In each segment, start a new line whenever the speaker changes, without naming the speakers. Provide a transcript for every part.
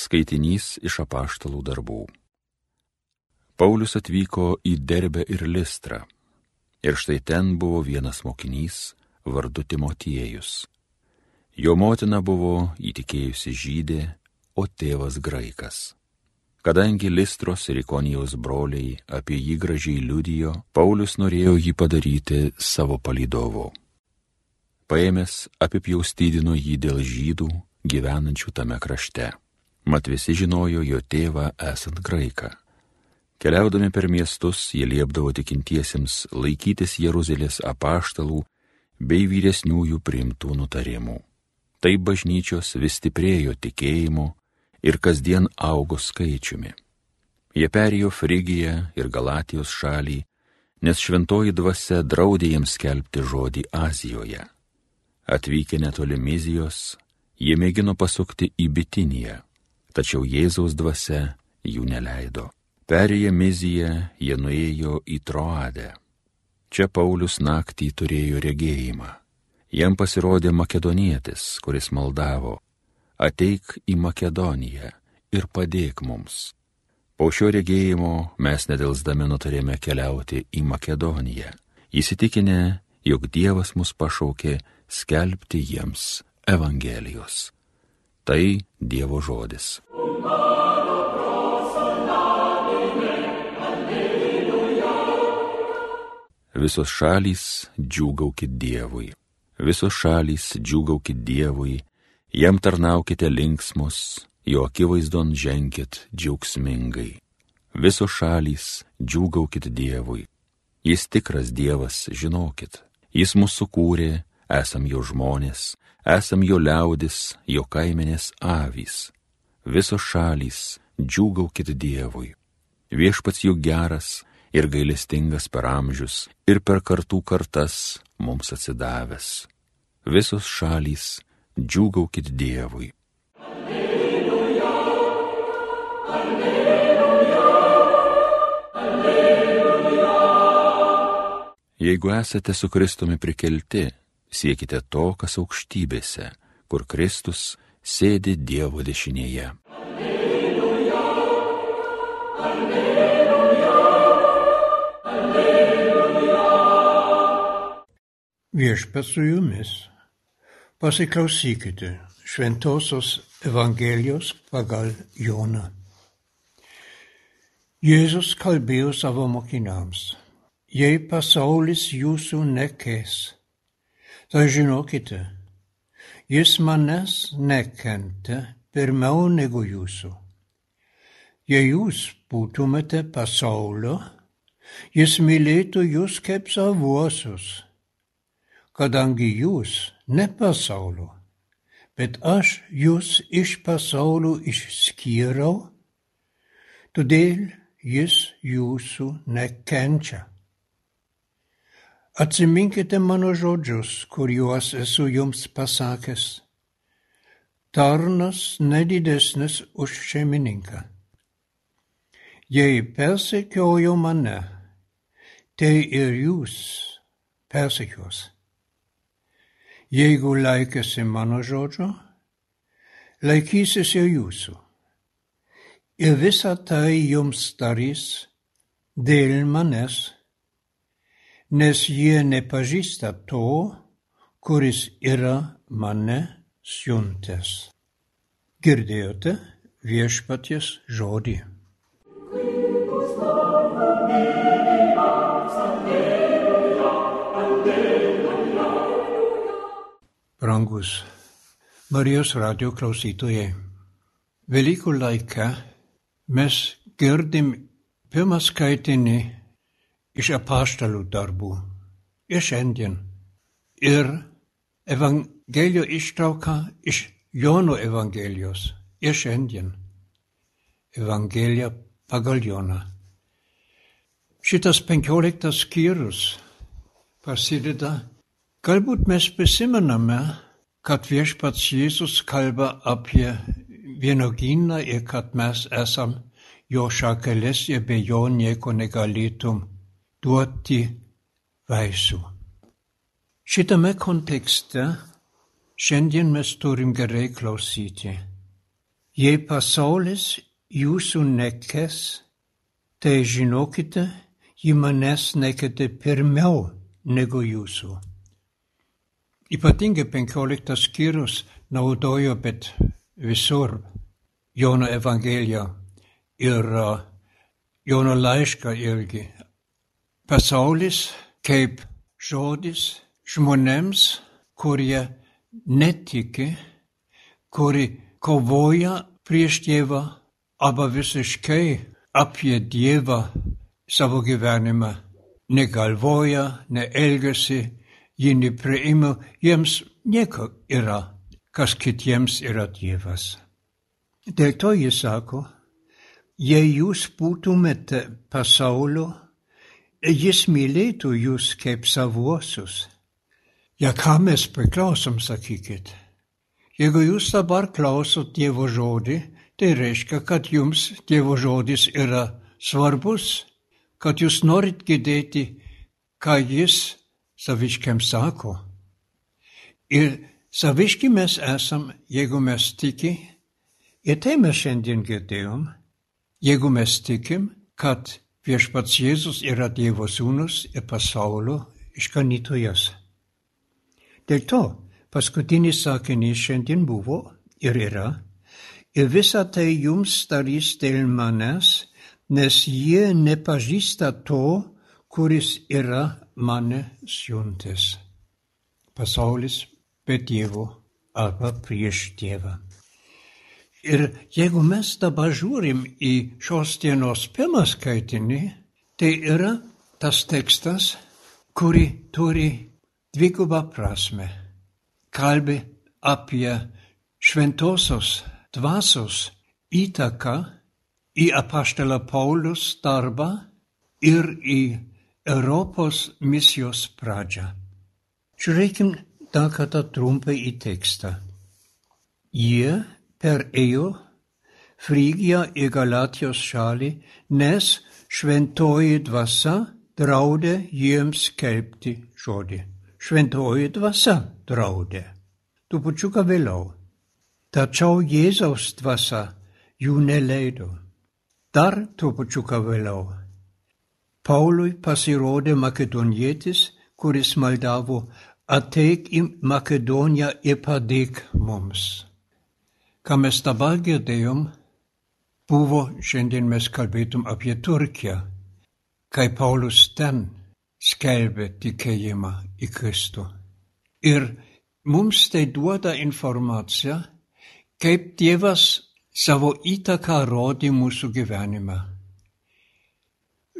Skaitinys iš apaštalų darbų. Paulius atvyko į Derbę ir Listrą. Ir štai ten buvo vienas mokinys vardu Timotiejus. Jo motina buvo įtikėjusi žydė, o tėvas graikas. Kadangi Listros ir Ikonijos broliai apie jį gražiai liudijo, Paulius norėjo jį padaryti savo palydovu. Paėmęs apipjaustydino jį dėl žydų gyvenančių tame krašte mat visi žinojo jo tėvą esant graiką. Keliaudami per miestus jie liepdavo tikintiesiems laikytis Jeruzalės apaštalų bei vyresniųjų priimtų nutarimų. Taip bažnyčios vis stiprėjo tikėjimu ir kasdien augo skaičiumi. Jie perėjo Frigiją ir Galatijos šalį, nes šventoji dvasia draudė jiems skelbti žodį Azijoje. Atvykę netoli Mizijos, jie mėgino pasukti į Bitiniją tačiau Jėzaus dvasia jų neleido. Perėję Miziją, jie nuėjo į Troadę. Čia Paulius naktį turėjo regėjimą. Jam pasirodė makedonietis, kuris maldavo, ateik į Makedoniją ir padėk mums. Po šio regėjimo mes nedelsdami nutarėme keliauti į Makedoniją, įsitikinę, jog Dievas mus pašaukė skelbti jiems Evangelijos. Tai Dievo žodis. Visos šalys džiūgaukit Dievui. Visos šalys džiūgaukit Dievui, jam tarnaukite linksmus, jo akivaizdon ženkit džiaugsmingai. Visos šalys džiūgaukit Dievui. Jis tikras Dievas, žinokit. Jis mūsų kūrė, esam jo žmonės, esam jo liaudis, jo kaimenės avys. Visos šalys, džiūgaukit Dievui. Viešpats juk geras ir gailestingas per amžius ir per kartų kartas mums atsidavęs. Visos šalys, džiūgaukit Dievui. Jeigu esate su Kristumi prikelti, siekite to, kas aukštybėse, kur Kristus sėdi Dievo dešinėje. Alleluja,
alleluja, alleluja. Viešpats su jumis. Pasiklausykite Šventojios Evangelijos pagal Joną. Jėzus kalbėjo savo mokiniams. Jei pasaulis jūsų nekės, tai žinokite, jis manęs nekentė pirmiau negu jūsų. Jei jūs būtumėte pasaulio, jis mylėtų jūs kaip savuosius, kadangi jūs ne pasaulio, bet aš jūs iš pasaulio išskyriau, todėl jis jūsų nekenčia. Atsiminkite mano žodžius, kuriuos esu jums pasakęs. Tarnas nedidesnis už šeimininką. Jei persekiojo mane, tai ir jūs persekios. Jeigu laikėsi mano žodžio, laikysis ir jūsų. Ir visą tai jums darys dėl manęs nes jie nepažįsta to, kuris yra mane siuntęs. Girdėjote viešpaties žodį. Brangus Marijos radio klausytojai, Velykų laiką mes girdim pirmą skaitinį iš apaštalų darbų ir šiandien. Ir Evangelio ištrauka iš Jono Evangelijos ir šiandien. Evangelija pagal Joną. Šitas penkioliktas skyrius prasideda, galbūt mes prisimename, kad viešpats Jėzus kalba apie vienogyną ir kad mes esam jo šakelis ir be jo nieko negalėtum duoti vaisių. Šitame kontekste šiandien mes turim gerai klausyti. Jei pasaulis jūsų nekes, tai žinokite, ji manęs nekete pirmiau negu jūsų. Ypatingai penkioliktas skyrius naudojo, bet visur Jono Evangeliją ir uh, Jono laišką irgi. Pasaulis kaip žodis žmonėms, kurie netiki, kuri kovoja prieš Dievą, arba visiškai apie Dievą savo gyvenimą negalvoja, neelgiasi, jį nepriima, jiems nieko yra, kas kitiems yra Dievas. Dėl to jis sako, jei jūs būtumėte pasaulio, jis mylėtų jūs kaip savuosius. Ja, ką mes priklausom, sakykit. Jeigu jūs dabar klausot Dievo žodį, tai reiškia, kad jums Dievo žodis yra svarbus, kad jūs norit girdėti, ką jis saviškiam sako. Ir saviški mes esam, jeigu mes tiki, ir tai mes šiandien girdėjom, jeigu mes tikim, kad viešpats Jėzus yra Dievo sūnus ir pasaulio išganytojas. Dėl to paskutinis sakinys šiandien buvo ir yra, ir visa tai jums darys dėl manęs, nes jie nepažįsta to, kuris yra mane siuntęs. Pasaulis be Dievo arba prieš Dievą. Ir jeigu mes dabar žiūrim į šios dienos pirmą skaitinį, tai yra tas tekstas, kuri turi dvigubą prasme. Kalbi apie šventosios dvasios įtaką į apaštalą Paulius darbą ir į Europos misijos pradžią. Žiūrėkim dar kartą trumpai į tekstą. Jie perėjo Frygiją ir Galatijos šalį, nes šventoji dvasia draudė jiems skelbti žodį šventoji dvasia draudė. Trupučiuką vėliau. Tačiau Jėzaus dvasia jų neleido. Dar trupučiuką vėliau. Paului pasirodė makedonietis, kuris maldavo, ateik į Makedoniją ir padėk mums. Ką mes dabar girdėjom, buvo šiandien mes kalbėtum apie Turkiją, kai Paulus ten skelbė tikėjimą į Kristų. Ir mums tai duoda informaciją, kaip Dievas savo įtaką rodė mūsų gyvenime.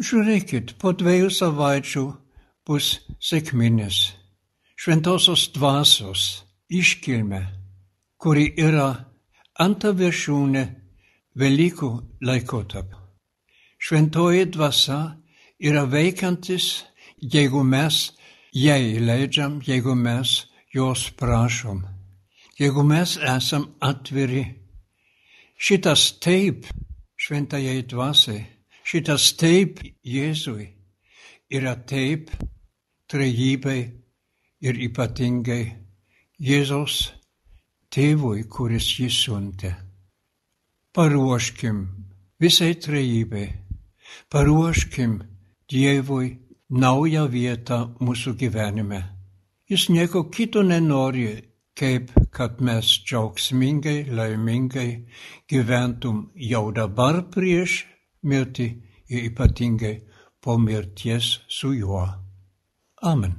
Žiūrėkit, po dviejų savaičių bus sėkminės, šventosios dvasios iškilme, kuri yra anta viršūnė Velykų laikotarp. Šventoji dvasia yra veikiantis jeigu mes jai leidžiam, jeigu mes jos prašom, jeigu mes esam atviri. Šitas taip šventajai dvasiai, šitas taip Jėzui yra taip trejybei ir ypatingai Jėzaus tėvui, kuris jį siuntė. Paruoškim visai trejybei, paruoškim Dievui naują vietą mūsų gyvenime. Jis nieko kito nenori, kaip kad mes džiaugsmingai, laimingai gyventum jau dabar prieš mirtį ir ypatingai po mirties su juo. Amen.